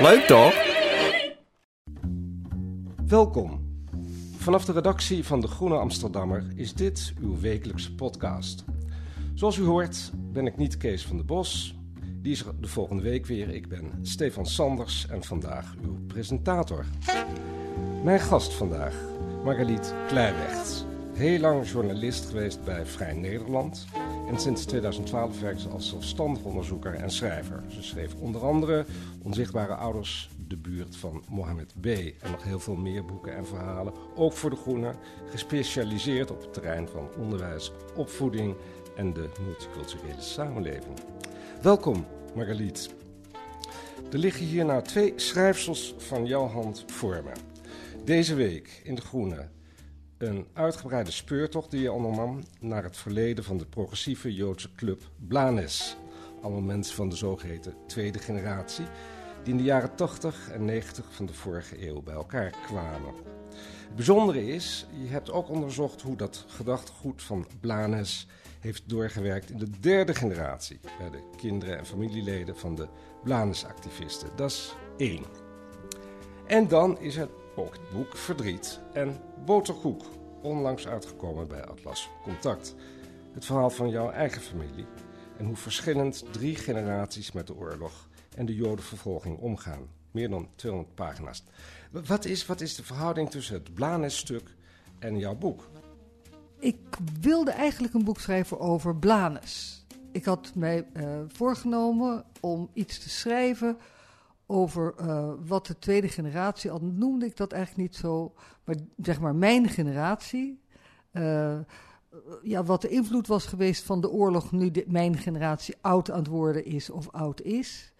Leuk toch? Welkom. Vanaf de redactie van De Groene Amsterdammer is dit uw wekelijkse podcast. Zoals u hoort ben ik niet Kees van der Bos. Die is er de volgende week weer. Ik ben Stefan Sanders en vandaag uw presentator. Mijn gast vandaag, Margaliet Kleiwecht. Heel lang journalist geweest bij Vrij Nederland. En sinds 2012 werkt ze als zelfstandig onderzoeker en schrijver. Ze schreef onder andere Onzichtbare Ouders, De Buurt van Mohammed B. En nog heel veel meer boeken en verhalen. Ook voor De Groene, gespecialiseerd op het terrein van onderwijs, opvoeding en de multiculturele samenleving. Welkom, Margaliet. Er liggen hier nou twee schrijfsels van jouw hand voor me. Deze week in De Groene een uitgebreide speurtocht die je ondernam naar het verleden van de progressieve Joodse club Blanes. Allemaal mensen van de zogeheten tweede generatie, die in de jaren 80 en 90 van de vorige eeuw bij elkaar kwamen. Het bijzondere is, je hebt ook onderzocht hoe dat gedachtegoed van Blanes heeft doorgewerkt in de derde generatie, bij de kinderen en familieleden van de Blanes-activisten. Dat is één. En dan is er ook het boek Verdriet en Boterkoek, onlangs uitgekomen bij Atlas Contact. Het verhaal van jouw eigen familie en hoe verschillend drie generaties met de oorlog en de jodenvervolging omgaan. Meer dan 200 pagina's. Wat is, wat is de verhouding tussen het Blanes-stuk en jouw boek? Ik wilde eigenlijk een boek schrijven over Blanes. Ik had mij uh, voorgenomen om iets te schrijven over uh, wat de tweede generatie, al noemde ik dat eigenlijk niet zo, maar zeg maar mijn generatie. Uh, ja, wat de invloed was geweest van de oorlog nu mijn generatie oud aan het worden is of oud is.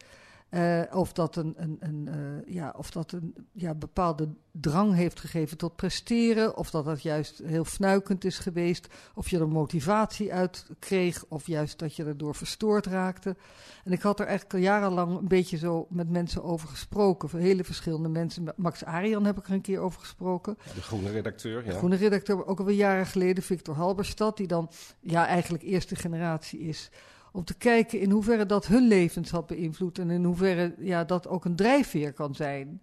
Uh, of dat een, een, een uh, ja, of dat een ja, bepaalde drang heeft gegeven tot presteren. Of dat dat juist heel fnuikend is geweest. Of je er motivatie uit kreeg. Of juist dat je erdoor verstoord raakte. En ik had er eigenlijk al jarenlang een beetje zo met mensen over gesproken. Hele verschillende mensen. Max Arian heb ik er een keer over gesproken. De groene redacteur, ja. De groene redacteur, ook alweer jaren geleden. Victor Halberstad, die dan ja, eigenlijk eerste generatie is om te kijken in hoeverre dat hun levens had beïnvloed en in hoeverre ja, dat ook een drijfveer kan zijn.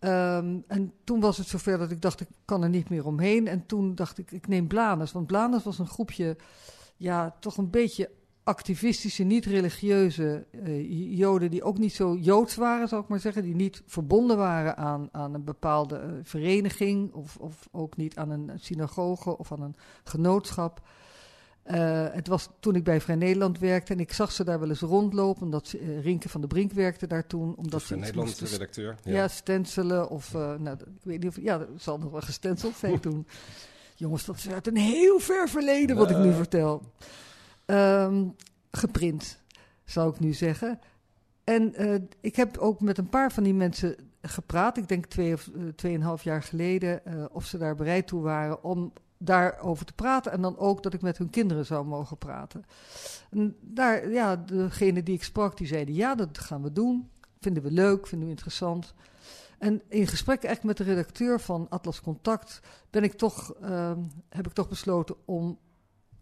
Um, en toen was het zover dat ik dacht, ik kan er niet meer omheen. En toen dacht ik, ik neem Blanus. Want Blanus was een groepje, ja, toch een beetje activistische, niet-religieuze uh, joden... die ook niet zo joods waren, zou ik maar zeggen. Die niet verbonden waren aan, aan een bepaalde uh, vereniging... Of, of ook niet aan een synagoge of aan een genootschap... Uh, het was toen ik bij Vrij Nederland werkte en ik zag ze daar wel eens rondlopen. Omdat uh, Rinke van der Brink werkte daar toen. Omdat Vrij Nederland, de redacteur. Ja, ja stencelen of, uh, nou, ik weet niet of, ja, dat zal nog wel gestenceld zijn toen. Jongens, dat is uit een heel ver verleden wat ik nu vertel. Um, geprint, zou ik nu zeggen. En ik heb ook met een paar van die mensen gepraat. Ik denk twee of tweeënhalf jaar geleden. of ze daar bereid toe waren om daarover te praten. En dan ook dat ik met hun kinderen zou mogen praten. En daar, ja, degene die ik sprak, die zeiden ja, dat gaan we doen. Vinden we leuk, vinden we interessant. En in gesprek echt met de redacteur van Atlas Contact ben ik toch, uh, heb ik toch besloten om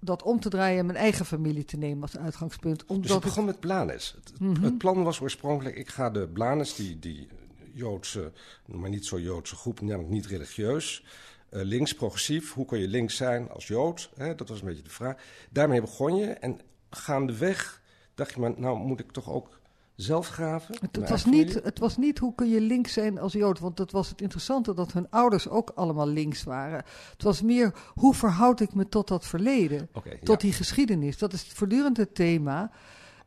dat om te draaien en mijn eigen familie te nemen als uitgangspunt. Omdat dus het begon met Blanes. Het, mm -hmm. het, plan was oorspronkelijk, ik ga de Blanes, die, die Joodse, maar niet zo Joodse groep, namelijk niet religieus, uh, links, progressief. Hoe kun je links zijn als Jood? Hè? Dat was een beetje de vraag. Daarmee begon je. En gaandeweg dacht je, maar nou moet ik toch ook zelf graven? Het, het was niet, het was niet hoe kun je links zijn als Jood. Want dat was het interessante dat hun ouders ook allemaal links waren. Het was meer, hoe verhoud ik me tot dat verleden? Okay, tot ja. die geschiedenis. Dat is voortdurend het thema.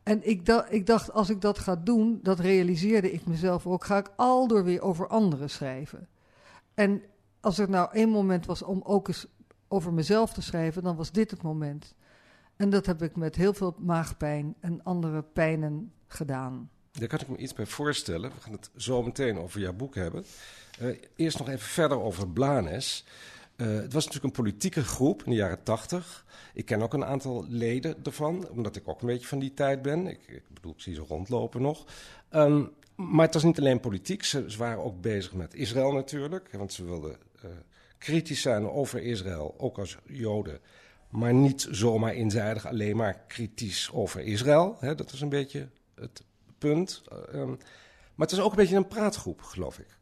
En ik, da ik, dacht, als ik dat ga doen, dat realiseerde ik mezelf ook, ga ik al door weer over anderen schrijven. En als er nou één moment was om ook eens over mezelf te schrijven, dan was dit het moment. En dat heb ik met heel veel maagpijn en andere pijnen gedaan. Daar kan ik me iets bij voorstellen. We gaan het zo meteen over jouw boek hebben. Uh, eerst nog even verder over Blanes. Uh, het was natuurlijk een politieke groep in de jaren tachtig. Ik ken ook een aantal leden ervan, omdat ik ook een beetje van die tijd ben. Ik, ik bedoel, ze rondlopen nog. Um, maar het was niet alleen politiek. Ze, ze, waren ook bezig met Israël natuurlijk. Want ze wilden kritisch zijn over Israël, ook als Joden. Maar niet zomaar eenzijdig alleen maar kritisch over Israël. Hè, dat is een beetje het punt. Um, maar het is ook een beetje een praatgroep, geloof ik.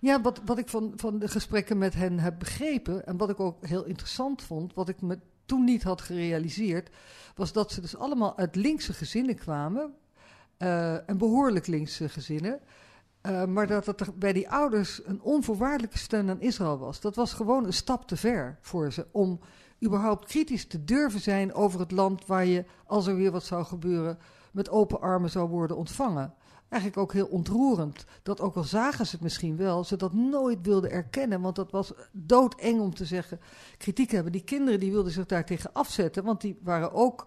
Ja, wat, wat ik van, van de gesprekken met hen heb begrepen... en wat ik ook heel interessant vond... wat ik me toen niet had gerealiseerd... was dat ze dus allemaal uit linkse gezinnen kwamen... Uh, en behoorlijk linkse gezinnen... Uh, maar dat het bij die ouders een onvoorwaardelijke steun aan Israël was. Dat was gewoon een stap te ver voor ze om überhaupt kritisch te durven zijn over het land waar je, als er weer wat zou gebeuren, met open armen zou worden ontvangen. Eigenlijk ook heel ontroerend. Dat ook al zagen ze het misschien wel, ze dat nooit wilden erkennen. Want dat was doodeng om te zeggen, kritiek hebben. Die kinderen die wilden zich daartegen afzetten, want die waren ook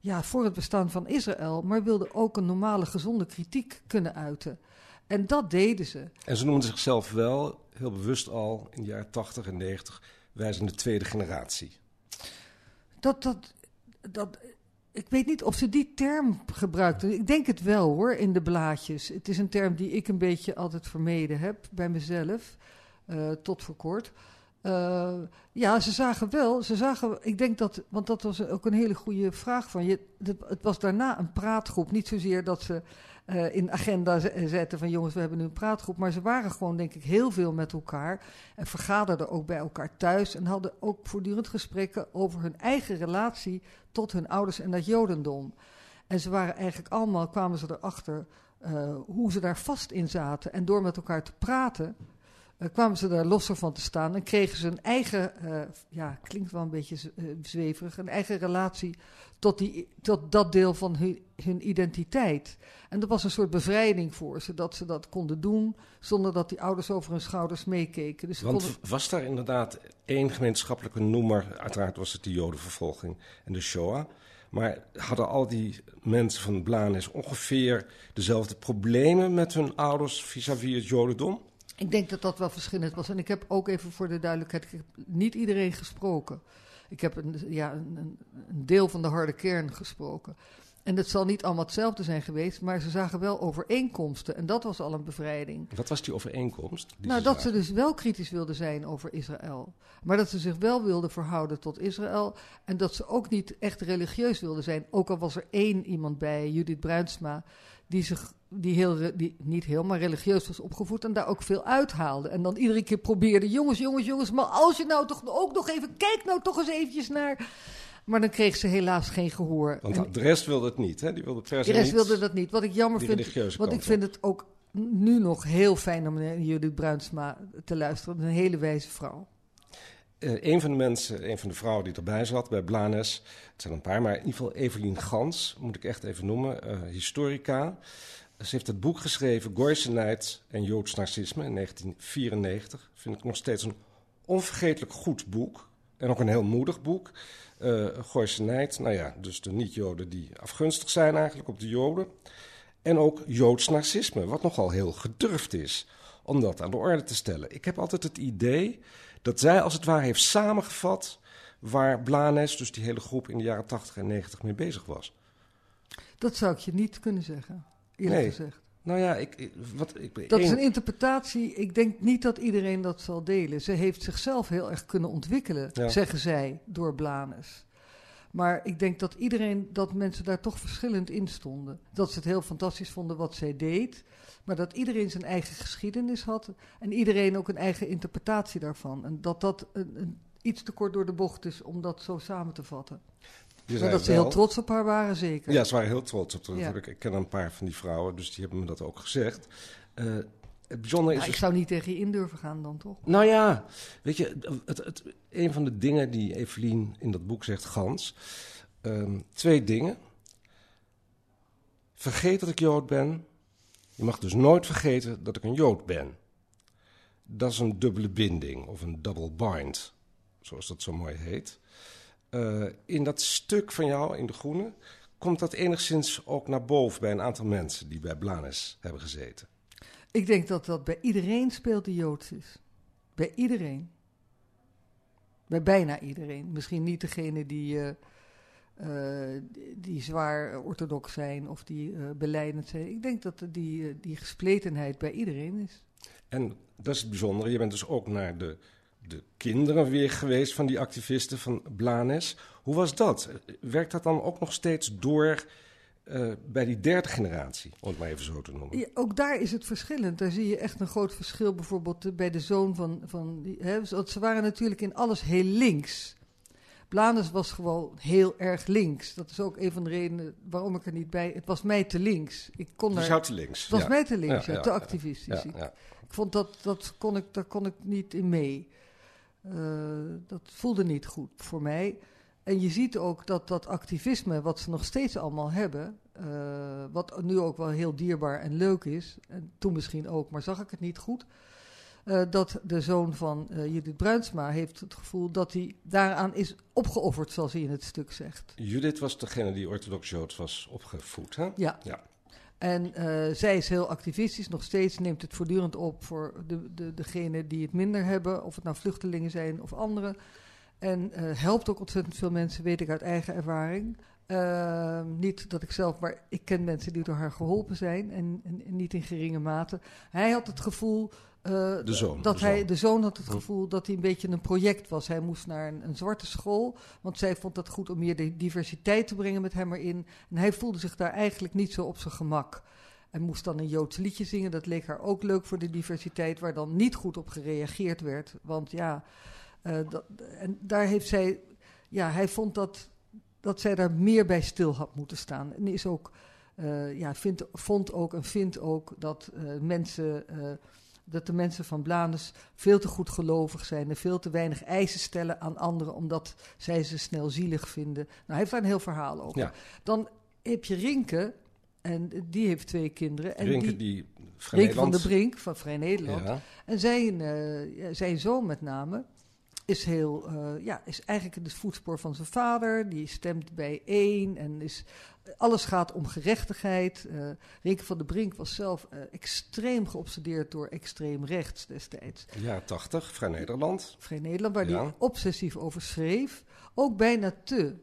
ja, voor het bestaan van Israël, maar wilden ook een normale, gezonde kritiek kunnen uiten. En dat deden ze. En ze noemden zichzelf wel, heel bewust al, in de jaren 80 en 90, wij zijn de tweede generatie. Dat, dat, dat, ik weet niet of ze die term gebruikten. Ik denk het wel hoor, in de blaadjes. Het is een term die ik een beetje altijd vermeden heb bij mezelf, uh, tot voor kort. Uh, ja, ze zagen wel, ze zagen, ik denk dat, want dat was ook een hele goede vraag van je. Het was daarna een praatgroep, niet zozeer dat ze uh, in agenda zetten van jongens, we hebben nu een praatgroep. Maar ze waren gewoon, denk ik, heel veel met elkaar. En vergaderden ook bij elkaar thuis. En hadden ook voortdurend gesprekken over hun eigen relatie tot hun ouders en dat jodendom. En ze waren eigenlijk allemaal, kwamen ze erachter uh, hoe ze daar vast in zaten. En door met elkaar te praten, uh, kwamen ze daar losser van te staan en kregen ze een eigen, uh, ja, klinkt wel een beetje uh, zweverig, een eigen relatie tot, die, tot dat deel van hun, hun, identiteit. En dat was een soort bevrijding voor ze, dat ze dat konden doen zonder dat die ouders over hun schouders meekeken. Dus Want konden... was daar inderdaad één gemeenschappelijke noemer, uiteraard was het de Jodenvervolging en de Shoah. Maar hadden al die mensen van Blanes ongeveer dezelfde problemen met hun ouders vis-à-vis -vis het Jodendom? Ik denk dat dat wel verschillend was. En ik heb ook even voor de duidelijkheid, ik heb niet iedereen gesproken. Ik heb een, ja, een, een deel van de harde kern gesproken. En het zal niet allemaal hetzelfde zijn geweest, maar ze zagen wel overeenkomsten. En dat was al een bevrijding. Wat was die overeenkomst? Die nou, ze dat zagen? ze dus wel kritisch wilden zijn over Israël. Maar dat ze zich wel wilden verhouden tot Israël. En dat ze ook niet echt religieus wilden zijn. Ook al was er één iemand bij, Judith Bruinsma, die zich die, heel, die niet heel, maar religieus was opgevoed en daar ook veel uithaalde. En dan iedere keer probeerde, jongens, jongens, jongens, maar als je nou toch ook nog even, kijk nou toch eens eventjes naar... Maar dan kreeg ze helaas geen gehoor. Want en, de rest wilde het niet, hè? Die wilde per se De rest niet wilde dat niet. Wat ik jammer vind, want ik vind het ook nu nog heel fijn om Judith Bruinsma te luisteren. Een hele wijze vrouw. Uh, een van de mensen, een van de vrouwen die erbij zat bij Blanes, het zijn een paar, maar in ieder geval Evelien Gans, moet ik echt even noemen, uh, historica. Ze heeft het boek geschreven, Gooisenheid en Joods Narcisme, in 1994. Vind ik nog steeds een onvergetelijk goed boek. En ook een heel moedig boek. Uh, Gooisenheid, nou ja, dus de niet-Joden die afgunstig zijn eigenlijk op de Joden. En ook Joods Narcisme, wat nogal heel gedurfd is om dat aan de orde te stellen. Ik heb altijd het idee dat zij als het ware heeft samengevat waar Blanes, dus die hele groep in de jaren 80 en 90 mee bezig was. Dat zou ik je niet kunnen zeggen eerlijk nee. gezegd. Nou ja, ik, ik, wat, ik, dat één... is een interpretatie. Ik denk niet dat iedereen dat zal delen. Ze heeft zichzelf heel erg kunnen ontwikkelen, ja. zeggen zij, door Blanes. Maar ik denk dat iedereen, dat mensen daar toch verschillend in stonden. Dat ze het heel fantastisch vonden wat zij deed. Maar dat iedereen zijn eigen geschiedenis had. En iedereen ook een eigen interpretatie daarvan. En dat dat een, een, iets te kort door de bocht is om dat zo samen te vatten. Maar dat ze wel, heel trots op haar waren, zeker. Ja, ze waren heel trots op haar. Ja. Ik ken een paar van die vrouwen, dus die hebben me dat ook gezegd. Uh, het bijzondere is... Nou, ik zou niet tegen je in durven gaan dan, toch? Nou ja, weet je, het, het, een van de dingen die Evelien in dat boek zegt, Gans... Um, twee dingen. Vergeet dat ik Jood ben. Je mag dus nooit vergeten dat ik een Jood ben. Dat is een dubbele binding, of een double bind, zoals dat zo mooi heet. Uh, in dat stuk van jou in De Groene komt dat enigszins ook naar boven bij een aantal mensen die bij Blanes hebben gezeten? Ik denk dat dat bij iedereen speelt die Joods is. Bij iedereen. Bij bijna iedereen. Misschien niet degene die, uh, uh, die zwaar orthodox zijn of die uh, beleidend zijn. Ik denk dat die, die gespletenheid bij iedereen is. En dat is het bijzondere. Je bent dus ook naar de, de kinderen weer geweest van die activisten van Blanes. Hoe was dat? Werkt dat dan ook nog steeds door uh, bij die derde generatie, om het maar even zo te noemen. Ja, ook daar is het verschillend. Daar zie je echt een groot verschil bijvoorbeeld bij de zoon van... van die, hè, ze waren natuurlijk in alles heel links. Blanes was gewoon heel erg links. Dat is ook een van de redenen waarom ik er niet bij... Het was mij te links. Ik kon het was te links. Het was ja. mij te links, ja, ja, te activistisch. Ik, ja. ik vond dat, dat kon ik, daar kon ik niet in mee. Uh, dat voelde niet goed voor mij. En je ziet ook dat dat activisme, wat ze nog steeds allemaal hebben, uh, wat nu ook wel heel dierbaar en leuk is, en toen misschien ook, maar zag ik het niet goed, uh, dat de zoon van uh, Judith Bruinsma heeft het gevoel dat hij daaraan is opgeofferd, zoals hij in het stuk zegt. Judith was degene die orthodox Joods was opgevoed, hè? Ja. ja. En zij is heel activistisch, nog steeds neemt het voortdurend op voor de, de, degenen die het minder hebben, of het nou vluchtelingen zijn of anderen. En uh, helpt ook ontzettend veel mensen, weet ik uit eigen ervaring. Uh, niet dat ik zelf, maar ik ken mensen die door haar geholpen zijn en, en niet in geringe mate. Hij had het gevoel. Uh, de zoon. Dat de hij, zoon. de zoon had het gevoel dat hij een beetje een project was. Hij moest naar een, een zwarte school, want zij vond het goed om meer de diversiteit te brengen met hem erin. En hij voelde zich daar eigenlijk niet zo op zijn gemak. En moest dan een Joods liedje zingen. Dat leek haar ook leuk voor de diversiteit, waar dan niet goed op gereageerd werd. Want ja. Uh, dat, en daar heeft zij, ja, hij vond dat, dat zij daar meer bij stil had moeten staan. En is ook, uh, ja, vindt, vond ook en vindt ook dat mensen, dat de mensen van Blanes veel te goed gelovig zijn en veel te weinig eisen stellen aan anderen, omdat zij ze snel zielig vinden. Nou, hij heeft daar een heel verhaal over. Ja. Dan heb je Rinke, en die heeft twee kinderen. En Rinke, die, die Vrij Rinke van de Brink van Vrij Nederland. Ja. En zijn, uh, ja, zijn zoon met name is heel, uh, ja, is eigenlijk in het voetspoor van zijn vader. Die stemt bij één en is, alles gaat om gerechtigheid. Uh, Rinke van de Brink was zelf uh, extreem geobsedeerd door extreem rechts destijds. Ja, 80, Vrij Nederland. Vrij Nederland, waar Ja. hij obsessief over schreef. Ook bijna te,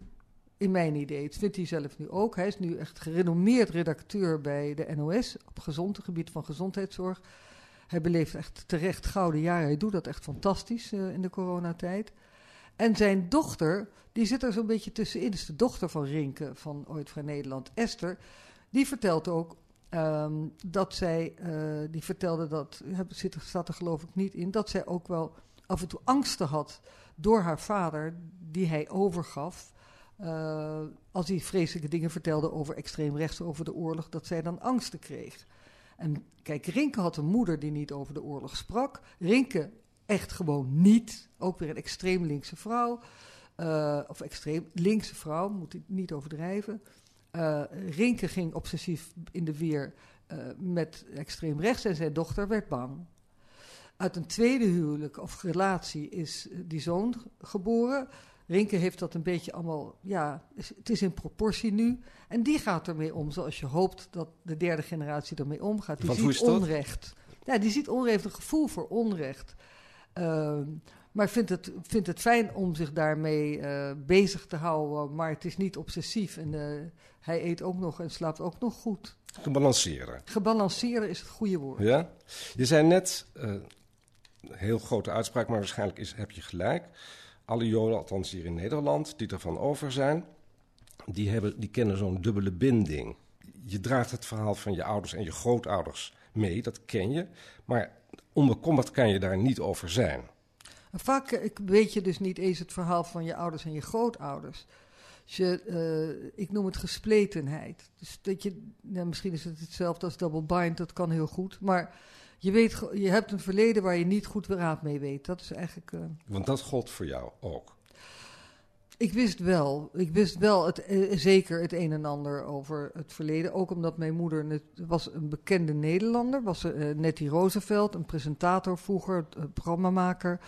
in mijn idee. Dat vindt hij zelf nu ook. Hij is nu echt gerenommeerd redacteur bij de NOS op gezond gebied van gezondheidszorg. Hij beleeft echt terecht gouden jaren. Hij doet dat echt fantastisch uh, in de coronatijd. En zijn dochter, die zit er zo'n beetje tussenin. is de dochter van Rinke van Ooit Vrij Nederland, Esther. Die vertelt ook um, dat zij, uh, die vertelde dat, zit, staat er geloof ik niet in, dat zij ook wel af en toe angsten had door haar vader, die hij overgaf. Uh, als hij vreselijke dingen vertelde over extreem rechts, over de oorlog, dat zij dan angsten kreeg. En kijk, Rinke had een moeder die niet over de oorlog sprak. Rinke echt gewoon niet. Ook weer een extreem linkse vrouw. Uh, of extreem linkse vrouw, moet ik niet overdrijven. Uh, Rinke ging obsessief in de weer uh, met extreem rechts en zijn dochter werd bang. Uit een tweede huwelijk of relatie is die zoon geboren. Rinke heeft dat een beetje allemaal, ja, het is in proportie nu. En die gaat ermee om zoals je hoopt dat de derde generatie ermee omgaat. Die ziet onrecht. Ja, die ziet onrecht, een gevoel voor onrecht. Uh, maar vindt het, vindt het fijn om zich daarmee uh, bezig te houden. Maar het is niet obsessief. En uh, hij eet ook nog en slaapt ook nog goed. Gebalanceren. Gebalanceerd is het goede woord. Ja? Je zei net, een heel grote uitspraak, maar waarschijnlijk is, heb je gelijk. Alle Joden, althans hier in Nederland, die ervan over zijn, die, hebben, die kennen zo'n dubbele binding. Je draagt het verhaal van je ouders en je grootouders mee, dat ken je. Maar onbekommerd kan je daar niet over zijn. Vaak ik weet je dus niet eens het verhaal van je ouders en je grootouders. Je, uh, ik noem het gespletenheid. Dus dat je, nou, misschien is het hetzelfde als double bind, dat kan heel goed. Maar je, weet, je hebt een verleden waar je niet goed raad mee weet. Dat is eigenlijk. Uh, Want dat gold voor jou ook. Ik wist wel, ik wist wel het, eh, zeker het een en ander over het verleden. Ook omdat mijn moeder net, was een bekende Nederlander, was uh, Nettie Roosevelt, een presentator vroeger, uh, programmamaker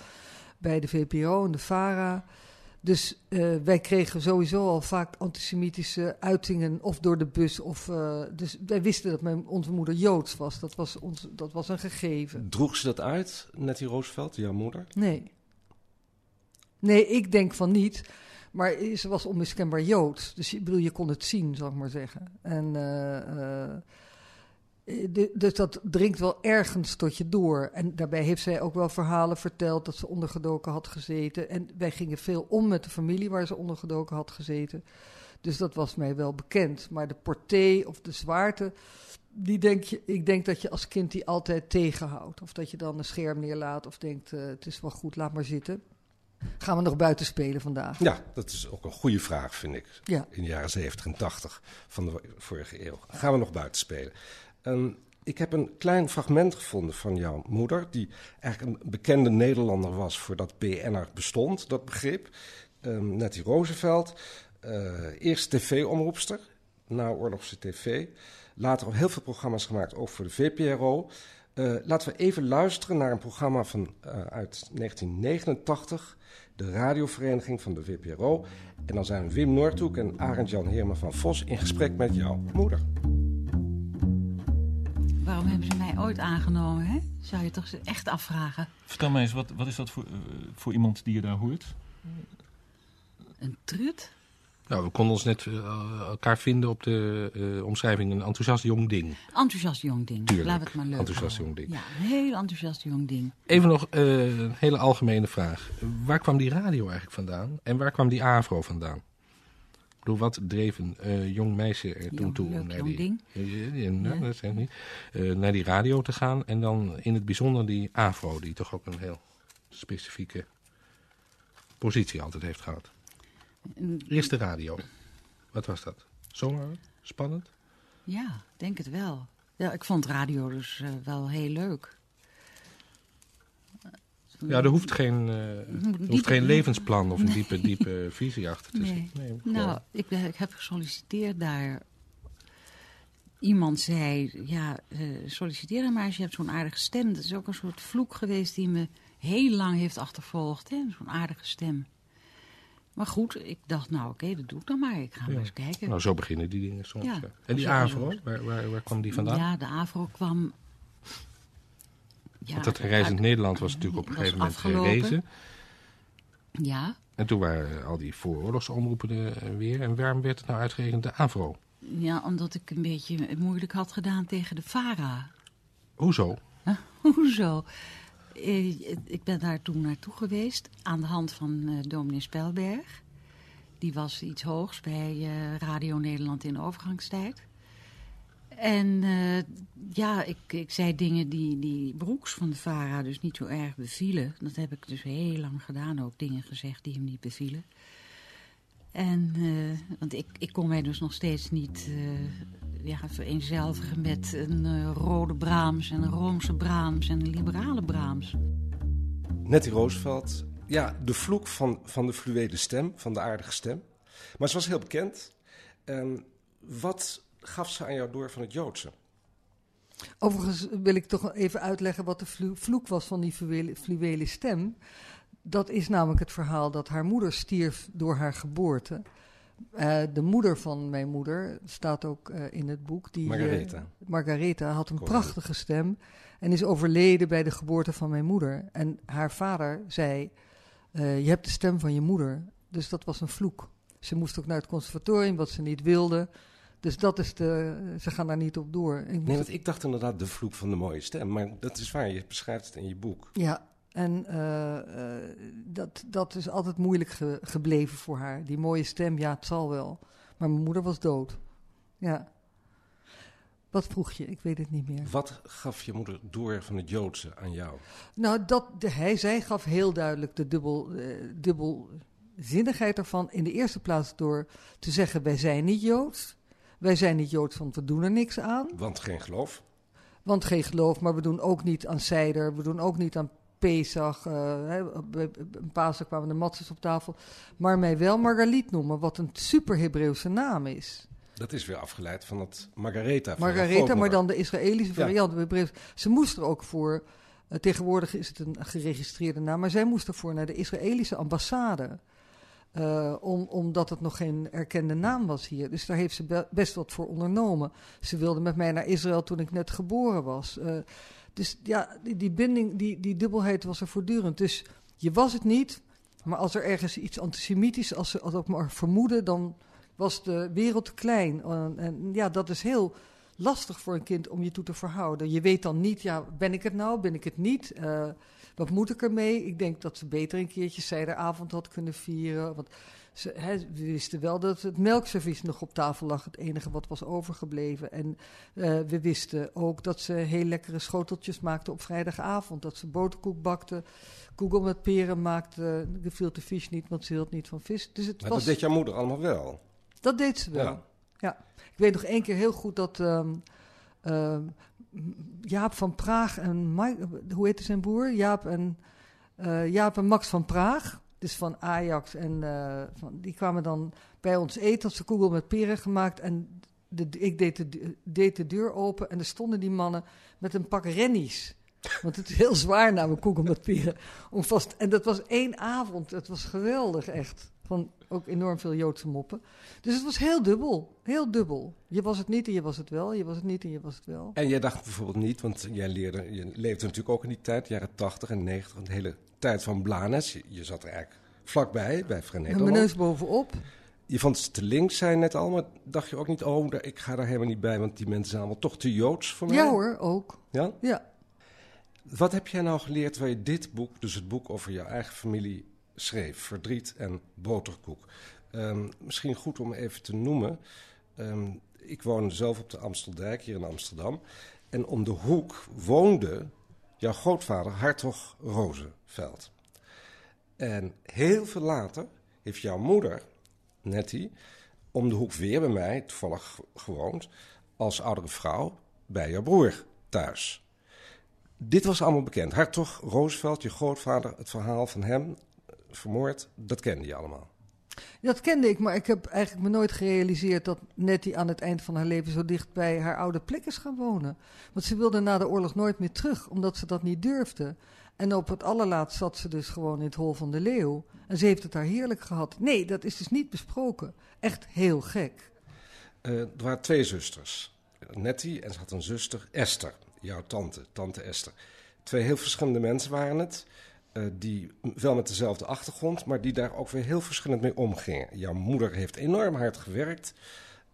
bij de VPRO en de VARA. Dus uh, wij kregen sowieso al vaak antisemitische uitingen, of door de bus. Of, uh, dus wij wisten dat mijn, onze moeder Joods was. Dat was, ons, dat was een gegeven. Droeg ze dat uit, Nettie Roosevelt, jouw moeder? Nee. Nee, ik denk van niet. Maar ze was onmiskenbaar Joods. Dus ik bedoel, je kon het zien, zal ik maar zeggen. En... Uh, dus dat dringt wel ergens tot je door. En daarbij heeft zij ook wel verhalen verteld dat ze ondergedoken had gezeten. En wij gingen veel om met de familie waar ze ondergedoken had gezeten. Dus dat was mij wel bekend. Maar de portée of de zwaarte, die denk je, ik denk dat je als kind die altijd tegenhoudt. Of dat je dan een scherm neerlaat of denkt, uh, het is wel goed, laat maar zitten. Gaan we nog buiten spelen vandaag? Ja, dat is ook een goede vraag, vind ik. Ja. In de jaren 70 en 80 van de vorige eeuw. Gaan we nog buiten spelen? Um, ik heb een klein fragment gevonden van jouw moeder, die eigenlijk een bekende Nederlander was voordat BNR bestond, dat begrip. Um, Nettie Roosevelt, uh, eerst tv-omroepster, na oorlogse tv. Later al heel veel programma's gemaakt, ook voor de VPRO. Uh, laten we even luisteren naar een programma van, uh, uit 1989, de radiovereniging van de VPRO. En dan zijn Wim Noordhoek en Arend-Jan Heerma van Vos in gesprek met jouw moeder. Hebben ze mij ooit aangenomen, hè? Zou je toch echt afvragen. Vertel mij eens, wat, wat is dat voor, uh, voor iemand die je daar hoort? Een trut? Nou, we konden ons net uh, elkaar vinden op de uh, omschrijving een enthousiast jong ding. Enthousiast jong ding. Tuurlijk. Laat het maar leuk Enthousiast jong ding. Ja, een heel enthousiast jong ding. Even nog uh, een hele algemene vraag. Waar kwam die radio eigenlijk vandaan? En waar kwam die AVRO vandaan? Bedoel, wat dreef een uh, jong meisje er toen toe leuk, naar die, ja, nou, dat niet. Uh, naar die radio te gaan en dan in het bijzonder die AVRO, die toch ook een heel specifieke positie altijd heeft gehad. Eerste radio. Wat was dat? Zomaar spannend? Ja, denk het wel. Ja, ik vond radio dus uh, wel heel leuk. Ja, er hoeft geen, uh, er hoeft geen levensplan of een nee. diepe, diepe visie achter te nee. zitten. Nee, nou, ik, ik, heb gesolliciteerd daar. Iemand zei, ja, uh, solliciteer maar als je hebt zo'n aardige stem. Dat is ook een soort vloek geweest die me heel lang heeft achtervolgd. Zo'n aardige stem. Maar goed, ik dacht, nou oké, okay, dat doe ik dan maar. Ik ga ja. maar eens kijken. Nou, zo beginnen die dingen soms. Ja. En die AVRO, waar, waar, waar kwam die vandaan? Ja, de AVRO kwam... Ja, Want dat reizend Nederland was natuurlijk op een gegeven moment gerezen. Ja. En toen waren al die vooroorlogsomroepen er weer. En waarom werd het nou uitgerekend de AVRO? Ja, omdat ik een beetje moeilijk had gedaan tegen de VARA. Hoezo? Huh? Hoezo? Ik ben daar toen naartoe geweest aan de hand van uh, dominee Spelberg. Die was iets hoogs bij uh, Radio Nederland in overgangstijd. En uh, ja, ik, ik zei dingen die, die Broeks van de VARA dus niet zo erg bevielen. Dat heb ik dus heel lang gedaan, ook dingen gezegd die hem niet bevielen. En, uh, want ik, ik kon mij dus nog steeds niet uh, ja, vereenzelvigen met een rode Brahms en een Roomse Brahms en een liberale Brahms. Nettie Roosevelt, ja, de vloek van, van de fluwele stem, van de aardige stem. Maar ze was heel bekend. Um, wat gaf ze aan jou door van het Joodse? Overigens wil ik toch even uitleggen wat de vloek was van die fluwele, fluwele stem. Dat is namelijk het verhaal dat haar moeder stierf door haar geboorte. Uh, de moeder van mijn moeder, staat ook uh, in het boek. Die, Margaretha. Uh, Margaretha had een Correct. prachtige stem en is overleden bij de geboorte van mijn moeder. En haar vader zei, je hebt de stem van je moeder. Dus dat was een vloek. Ze moest ook naar het conservatorium, wat ze niet wilde. Dus dat is de, ze gaan daar niet op door. Ik nee, want ik dacht inderdaad de vloek van de mooie stem. Maar dat is waar, je beschrijft het in je boek. Ja, en uh, uh, dat, dat is altijd moeilijk ge, gebleven voor haar. Die mooie stem, ja, het zal wel. Maar mijn moeder was dood. Ja. Wat vroeg je? Ik weet het niet meer. Wat gaf je moeder door van het Joodse aan jou? Nou, dat, de, hij, zij gaf heel duidelijk de dubbel, uh, dubbelzinnigheid ervan. In de eerste plaats door te zeggen, wij zijn niet Joods. Wij zijn niet Joods, want we doen er niks aan. Want geen geloof? Want geen geloof, maar we doen ook niet aan Seider. We doen ook niet aan Pesach. Uh, een Pasen kwamen de matzes op tafel. Maar mij wel Margaliet noemen, wat een super Hebreeuwse naam is. Dat is weer afgeleid van het Margaretha. Margaretha, maar dan de Israëlische variant. Ja. Ze moest er ook voor, uh, tegenwoordig is het een geregistreerde naam, maar zij moest ervoor naar de Israëlische ambassade. Uh, om, omdat het nog geen erkende naam was hier. Dus daar heeft ze best wat voor ondernomen. Ze wilde met mij naar Israël toen ik net geboren was. Uh, dus ja, die, die, binding, die, die dubbelheid was er voortdurend. Dus je was het niet, maar als er ergens iets antisemitisch, als ze als ook maar vermoeden, dan was de wereld te klein. En, en ja, dat is heel lastig voor een kind om je toe te verhouden. Je weet dan niet, ja, ben ik het nou, ben ik het niet? Wat moet ik ermee? Ik denk dat ze beter een keertje zijderavond had kunnen vieren. Want ze, we wisten wel dat het melkservies nog op tafel lag, het enige wat was overgebleven. En uh, we wisten ook dat ze heel lekkere schoteltjes maakte op vrijdagavond. Dat ze boterkoek bakte, koegel met peren maakte. Gefilte vis niet, want ze hield niet van vis. Dus het maar was... dat deed jouw moeder allemaal wel? Dat deed ze wel, ja. ja. Ik weet nog één keer heel goed dat... Um, uh, Jaap van Praag en hoe heette zijn broer? Jaap en, uh, Jaap en Max van Praag, dus van Ajax. En uh, van, die kwamen dan bij ons eten, had ze koegel met peren gemaakt. En ik deed de, deed de deur open en er stonden die mannen met een pak rennies. Want het is heel zwaar na mijn koegel met peren. Om vast, en dat was één avond, het was geweldig echt. Van ook enorm veel Joodse moppen. Dus het was heel dubbel. Heel dubbel. Je was het niet en je was het wel. Je was het niet en je was het wel. En jij dacht bijvoorbeeld niet, want jij leerde, je leefde natuurlijk ook in die tijd, jaren 80 en 90, de hele tijd van Blanes. Je, je zat er eigenlijk vlakbij, bij Nederland. Mijn neus bovenop. Je vond ze te links zijn net al, maar dacht je ook niet, oh, ik ga daar helemaal niet bij, want die mensen zijn allemaal toch te Joods voor mij? Ja hoor, ook. Ja? Ja. Wat heb jij nou geleerd waar je dit boek, dus het boek over jouw eigen familie, schreef? Verdriet en boterkoek. Um, misschien goed om even te noemen. Um, ik woon zelf op de Amsteldijk, hier in Amsterdam. En om de hoek woonde jouw grootvader Hartog Rozenveld. En heel veel later heeft jouw moeder, Nettie, om de hoek weer bij mij, toevallig gewoond, als oudere vrouw bij jouw broer thuis. Dit was allemaal bekend. Hartog Roosevelt, je grootvader, het verhaal van hem, vermoord, dat kende je allemaal. Dat kende ik, maar ik heb eigenlijk me nooit gerealiseerd dat Nettie aan het eind van haar leven zo dicht bij haar oude plek is gaan wonen. Want ze wilde na de oorlog nooit meer terug, omdat ze dat niet durfde. En op het allerlaatst zat ze dus gewoon in het hol van de leeuw. En ze heeft het daar heerlijk gehad. Nee, dat is dus niet besproken. Echt heel gek. Uh, er waren twee zusters. Nettie en ze had een zuster, Esther. Jouw tante, tante Esther. Twee heel verschillende mensen waren het. Uh, die wel met dezelfde achtergrond, maar die daar ook weer heel verschillend mee omgingen. Jouw moeder heeft enorm hard gewerkt,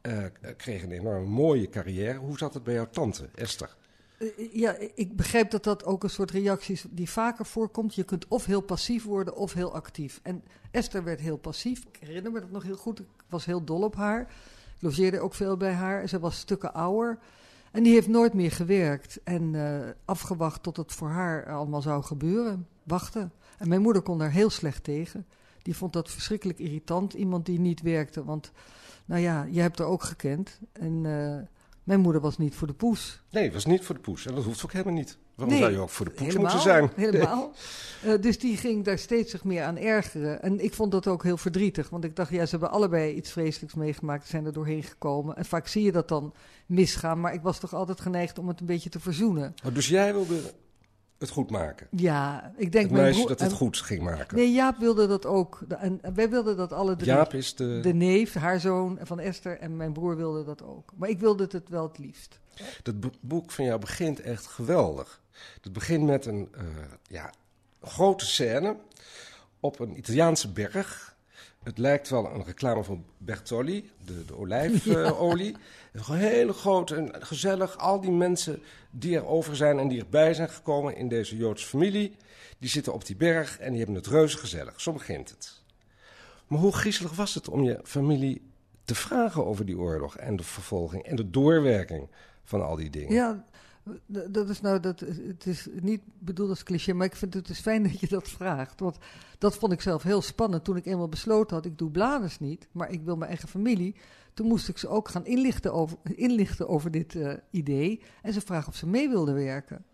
uh, kreeg een enorm mooie carrière. Hoe zat het bij jouw tante, Esther? Uh, ja, ik begrijp dat dat ook een soort reactie is die vaker voorkomt. Je kunt of heel passief worden of heel actief. En Esther werd heel passief. Ik herinner me dat nog heel goed. Ik was heel dol op haar. Ik logeerde ook veel bij haar. Ze was stukken ouder. En die heeft nooit meer gewerkt en afgewacht tot het voor haar allemaal zou gebeuren wachten. En mijn moeder kon daar heel slecht tegen. Die vond dat verschrikkelijk irritant, iemand die niet werkte. Want, nou ja, je hebt haar ook gekend. En uh, mijn moeder was niet voor de poes. Nee, was niet voor de poes. En dat hoeft ook helemaal niet. Waarom nee, zou je ook voor de poes moeten zijn? Helemaal. Nee. Uh, dus die ging daar steeds zich meer aan ergeren. En ik vond dat ook heel verdrietig. Want ik dacht, ja, ze hebben allebei iets vreselijks meegemaakt. Zijn er doorheen gekomen. En vaak zie je dat dan misgaan. Maar ik was toch altijd geneigd om het een beetje te verzoenen. Oh, dus jij wilde het goed maken. Ja, ik denk... Het mijn meisje dat het goed ging maken. Nee, Jaap wilde dat ook. En wij wilden dat alle drie. Jaap is de... De neef, haar zoon van Esther en mijn broer wilde dat ook. Maar ik wilde het wel het liefst. Dat boek van jou begint echt geweldig. Het begint met een uh, ja, grote scène op een Italiaanse berg het lijkt wel een reclame van Bertolli, de, de olijfolie. Ja. Een hele grote en gezellig. Al die mensen die er over zijn en die erbij zijn gekomen in deze Joodse familie, die zitten op die berg en die hebben het reuze gezellig. Zo begint het. Maar hoe griezelig was het om je familie te vragen over die oorlog en de vervolging en de doorwerking van al die dingen? Ja, dat is nou, dat, het is niet bedoeld als cliché, maar ik vind het dus fijn dat je dat vraagt. Want dat vond ik zelf heel spannend toen ik eenmaal besloten had, ik doe bladers niet, maar ik wil mijn eigen familie. Toen moest ik ze ook gaan inlichten over, inlichten over dit uh, idee en ze vragen of ze mee wilden werken.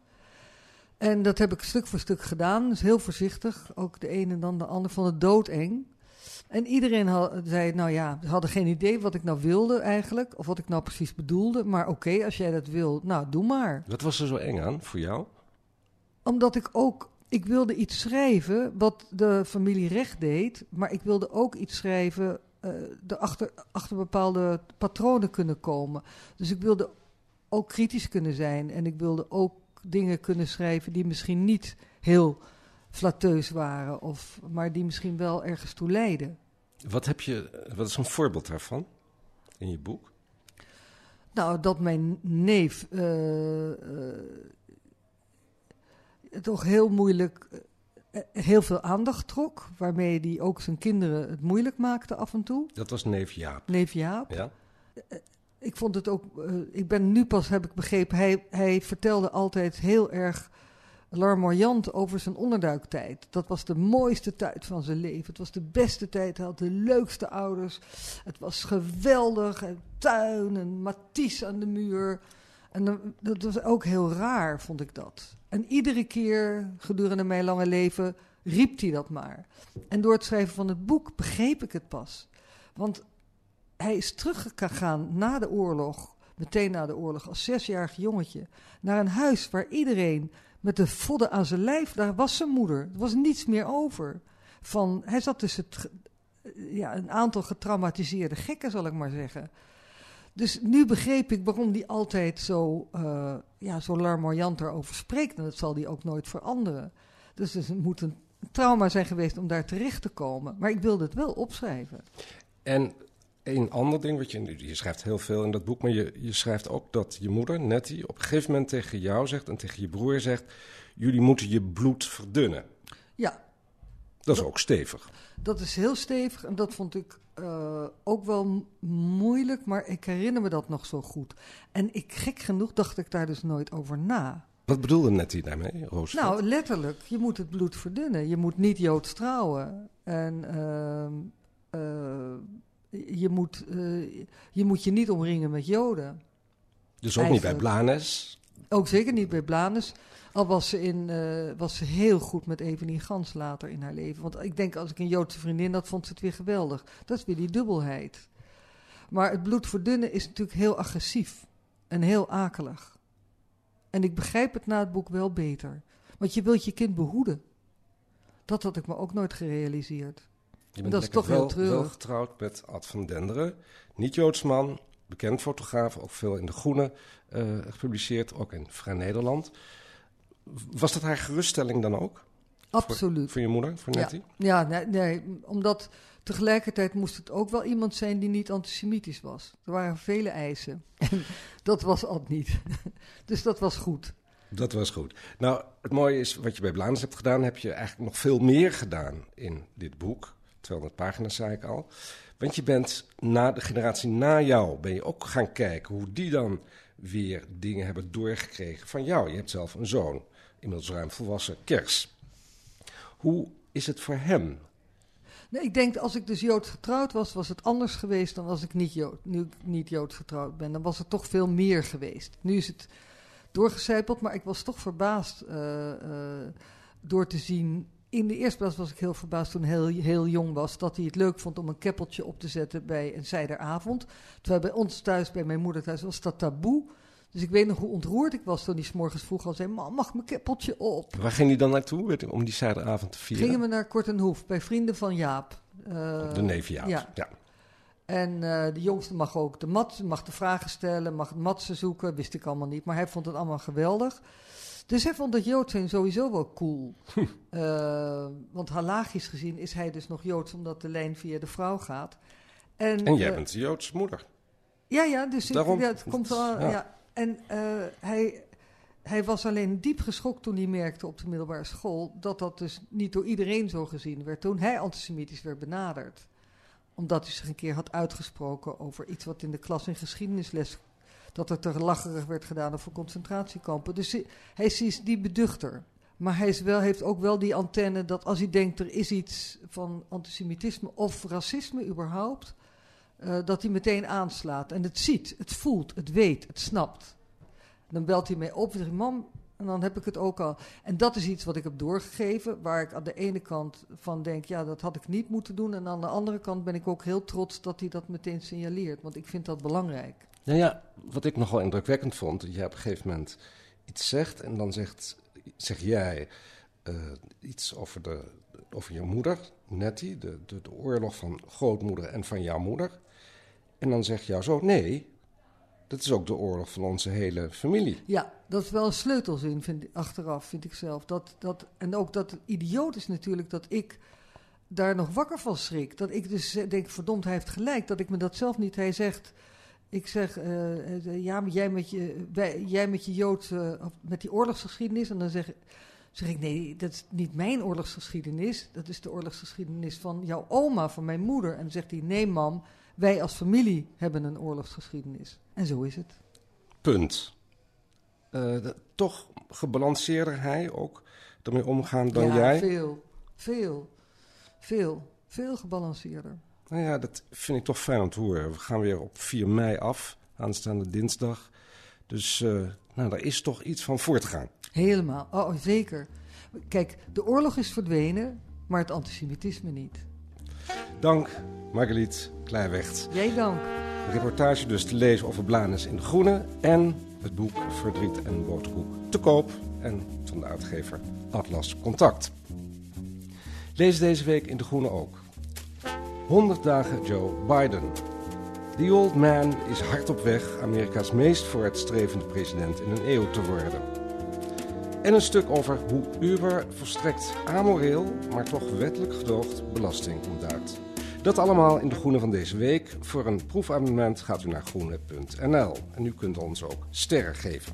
En dat heb ik stuk voor stuk gedaan, dus heel voorzichtig. Ook de een en dan de ander vond het doodeng. En iedereen had, zei, nou ja, ze hadden geen idee wat ik nou wilde eigenlijk, of wat ik nou precies bedoelde. Maar oké, als jij dat wil, nou, doe maar. Wat was er zo eng aan voor jou? Omdat ik ook ik wilde iets schrijven wat de familie recht deed, maar ik wilde ook iets schrijven uh, er achter, achter bepaalde patronen kunnen komen. Dus ik wilde ook kritisch kunnen zijn en ik wilde ook dingen kunnen schrijven die misschien niet heel flatteus waren, of, maar die misschien wel ergens toe leiden. Wat, heb je, wat is een voorbeeld daarvan in je boek? Nou, dat mijn neef uh, uh, toch heel moeilijk, uh, heel veel aandacht trok, waarmee hij ook zijn kinderen het moeilijk maakte af en toe. Dat was neef Jaap. Neef Jaap. Ja. ik vond het ook, ik ben nu pas, heb ik begrepen, hij, hij vertelde altijd heel erg larmoyant over zijn onderduiktijd. Dat was de mooiste tijd van zijn leven. Het was de beste tijd. Hij had de leukste ouders. Het was geweldig. Een tuin, een matisse aan de muur. En dat was ook heel raar, vond ik dat. En iedere keer gedurende mijn lange leven riep hij dat maar. En door het schrijven van het boek begreep ik het pas. Want hij is teruggegaan na de oorlog, meteen na de oorlog, als zesjarig jongetje, naar een huis waar iedereen met de vodden aan zijn lijf, daar was zijn moeder. Er was niets meer over. Van, hij zat tussen het, ja, een aantal getraumatiseerde gekken, zal ik maar zeggen. Dus nu begreep ik waarom hij altijd zo, uh, ja, zo larmoyant erover spreekt. En dat zal hij ook nooit veranderen. Dus het moet een trauma zijn geweest om daar terecht te komen. Maar ik wilde het wel opschrijven. En een ander ding, wat je, je schrijft heel veel in dat boek, maar je, je schrijft ook dat je moeder, Nettie, op een gegeven moment tegen jou zegt en tegen je broer zegt: Jullie moeten je bloed verdunnen. Ja. Dat is ook stevig. Dat is heel stevig en dat vond ik uh, ook wel moeilijk, maar ik herinner me dat nog zo goed. En ik, gek genoeg dacht ik daar dus nooit over na. Wat bedoelde Nettie daarmee, Roos? Nou, letterlijk. Je moet het bloed verdunnen. Je moet niet Joods trouwen. En uh, uh, je moet, uh, je moet je niet omringen met Joden. Dus ook Eigenlijk. niet bij Blanes? Ook zeker niet bij Blanes. Al was ze, in, uh, was ze heel goed met Evenie Gans later in haar leven. Want ik denk, als ik een Joodse vriendin had, vond ze het weer geweldig. Dat is weer die dubbelheid. Maar het bloed verdunnen is natuurlijk heel agressief. En heel akelig. En ik begrijp het na het boek wel beter. Want je wilt je kind behoeden. Dat had ik me ook nooit gerealiseerd. Je bent dat is toch wel, wel getrouwd met Ad van Denderen. Niet-Joods man, bekend fotograaf, ook veel in De Groene uh, gepubliceerd, ook in Vrij Nederland. Was dat haar geruststelling dan ook? Absoluut. Voor, voor je moeder, voor Nettie? Ja, ja nee, nee, omdat tegelijkertijd moest het ook wel iemand zijn die niet antisemitisch was. Er waren vele eisen. En dat was Ad niet. dus dat was goed. Dat was goed. Nou, het mooie is, wat je bij Blaans hebt gedaan, heb je eigenlijk nog veel meer gedaan in dit boek. 200 pagina's zei ik al. Want je bent na de generatie na jou, ben je ook gaan kijken hoe die dan weer dingen hebben doorgekregen van jou. Je hebt zelf een zoon, inmiddels ruim volwassen, Kers. Hoe is het voor hem? Nee, ik denk als ik dus Joods getrouwd was, was het anders geweest dan als ik niet, Jood, nu niet Joods getrouwd ben. Dan was het toch veel meer geweest. Nu is het doorgecijpeld, maar ik was toch verbaasd uh, uh, door te zien in de eerste plaats was ik heel verbaasd toen hij heel, heel jong was... dat hij het leuk vond om een keppeltje op te zetten bij een zijderavond. Terwijl bij ons thuis, bij mijn moeder thuis, was dat taboe. Dus ik weet nog hoe ontroerd ik was toen hij s morgens vroeg al zei... Mam, mag mijn keppeltje op? Waar ging hij dan naartoe om die zijderavond te vieren? Gingen we naar Kortenhoef, bij vrienden van Jaap. Uh, de neef Jaap, ja. ja. En uh, de jongste mag ook de mat, mag de vragen stellen, mag matsen zoeken. Wist ik allemaal niet, maar hij vond het allemaal geweldig. Dus hij vond dat Jood zijn sowieso wel cool. uh, want halagisch gezien is hij dus nog Joods, omdat de lijn via de vrouw gaat. En, en jij uh, bent Joods moeder. Ja, ja, dus Daarom, ik, ja, het komt wel. Ja. ja. En uh, hij, hij was alleen diep geschokt toen hij merkte op de middelbare school dat dat dus niet door iedereen zo gezien werd. Toen hij antisemitisch werd benaderd omdat hij zich een keer had uitgesproken over iets wat in de klas in geschiedenisles dat er te lacherig werd gedaan over concentratiekampen. Dus hij is die beduchter. Maar hij is wel, heeft ook wel die antenne dat als hij denkt er is iets van antisemitisme of racisme überhaupt, uh, dat hij meteen aanslaat. En het ziet, het voelt, het weet, het snapt. Dan belt hij mij op en zegt, mam, en dan heb ik het ook al. En dat is iets wat ik heb doorgegeven, waar ik aan de ene kant van denk, ja, dat had ik niet moeten doen. En aan de andere kant ben ik ook heel trots dat hij dat meteen signaleert, want ik vind dat belangrijk. Nou ja, wat ik nogal indrukwekkend vond, dat je op een gegeven moment iets zegt en dan zegt, zeg jij, eh, iets over, de, over je moeder, Nettie, de, de, de oorlog van grootmoeder en van jouw moeder. En dan zegt jouw zo, nee, dat is ook de oorlog van onze hele familie. Ja, dat is wel een sleutelzin vind, achteraf, vind ik zelf. Dat, dat, en ook dat het idioot is natuurlijk dat ik daar nog wakker van schrik. Dat ik dus eh, denk, verdomd, hij heeft gelijk. Dat ik me dat zelf niet... Hij zegt, ik zeg, eh, eh, ja, maar jij met je, wij- jij met je Jood, eh, of met die oorlogsgeschiedenis. En dan zeg, zeg ik, nee, dat is niet mijn oorlogsgeschiedenis. Dat is de oorlogsgeschiedenis van jouw oma, van mijn moeder. En dan zegt hij, nee mam, wij als familie hebben een oorlogsgeschiedenis. En zo is het. Punt. Eh, de- toch gebalanceerder hij ook ermee omgaan dan ja, jij. veel, veel, veel, veel gebalanceerder. Nou ja, dat vind ik toch fijn om te horen. We gaan weer op 4 mei af, aanstaande dinsdag. Dus eh, nou, daar is toch iets van voor te gaan. Helemaal, oh, zeker. Kijk, de oorlog is verdwenen, maar het antisemitisme niet. Dank, Margriet Kleiwecht. Jij dank. De reportage dus te lezen over Blanes in de Groene. En het boek Verdriet en Boterkoek te koop. En van de uitgever Atlas Contact. Lees deze week in de Groene ook. 100 dagen Joe Biden. The old man is hard op weg Amerika's meest vooruitstrevende president in een eeuw te worden. En een stuk over hoe Uber volstrekt amoreel, maar toch wettelijk gedoogd belasting ontduikt. Dat allemaal in de Groene van deze week. Voor een proefabonnement gaat u naar groene.nl. En u kunt ons ook sterren geven.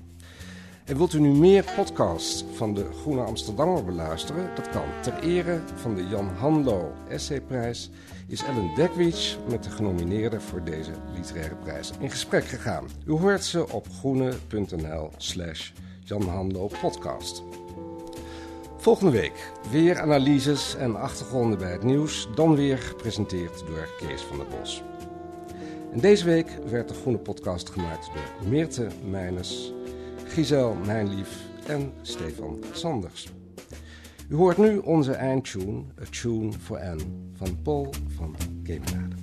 En wilt u nu meer podcasts van de Groene Amsterdammer beluisteren? Dat kan. Ter ere van de Jan Hanlo Essayprijs is Ellen Dekwits met de genomineerden voor deze literaire prijs in gesprek gegaan. U hoort ze op groene.nl slash Jan Hanlo podcast. Volgende week weer analyses en achtergronden bij het nieuws, dan weer gepresenteerd door Kees van der Bos. En deze week werd de Groene Podcast gemaakt door Meerte Meijnes, Giselle Nijnlief en Stefan Sanders. U hoort nu onze eindtune, A Tune for Anne, van Paul van Kemenade.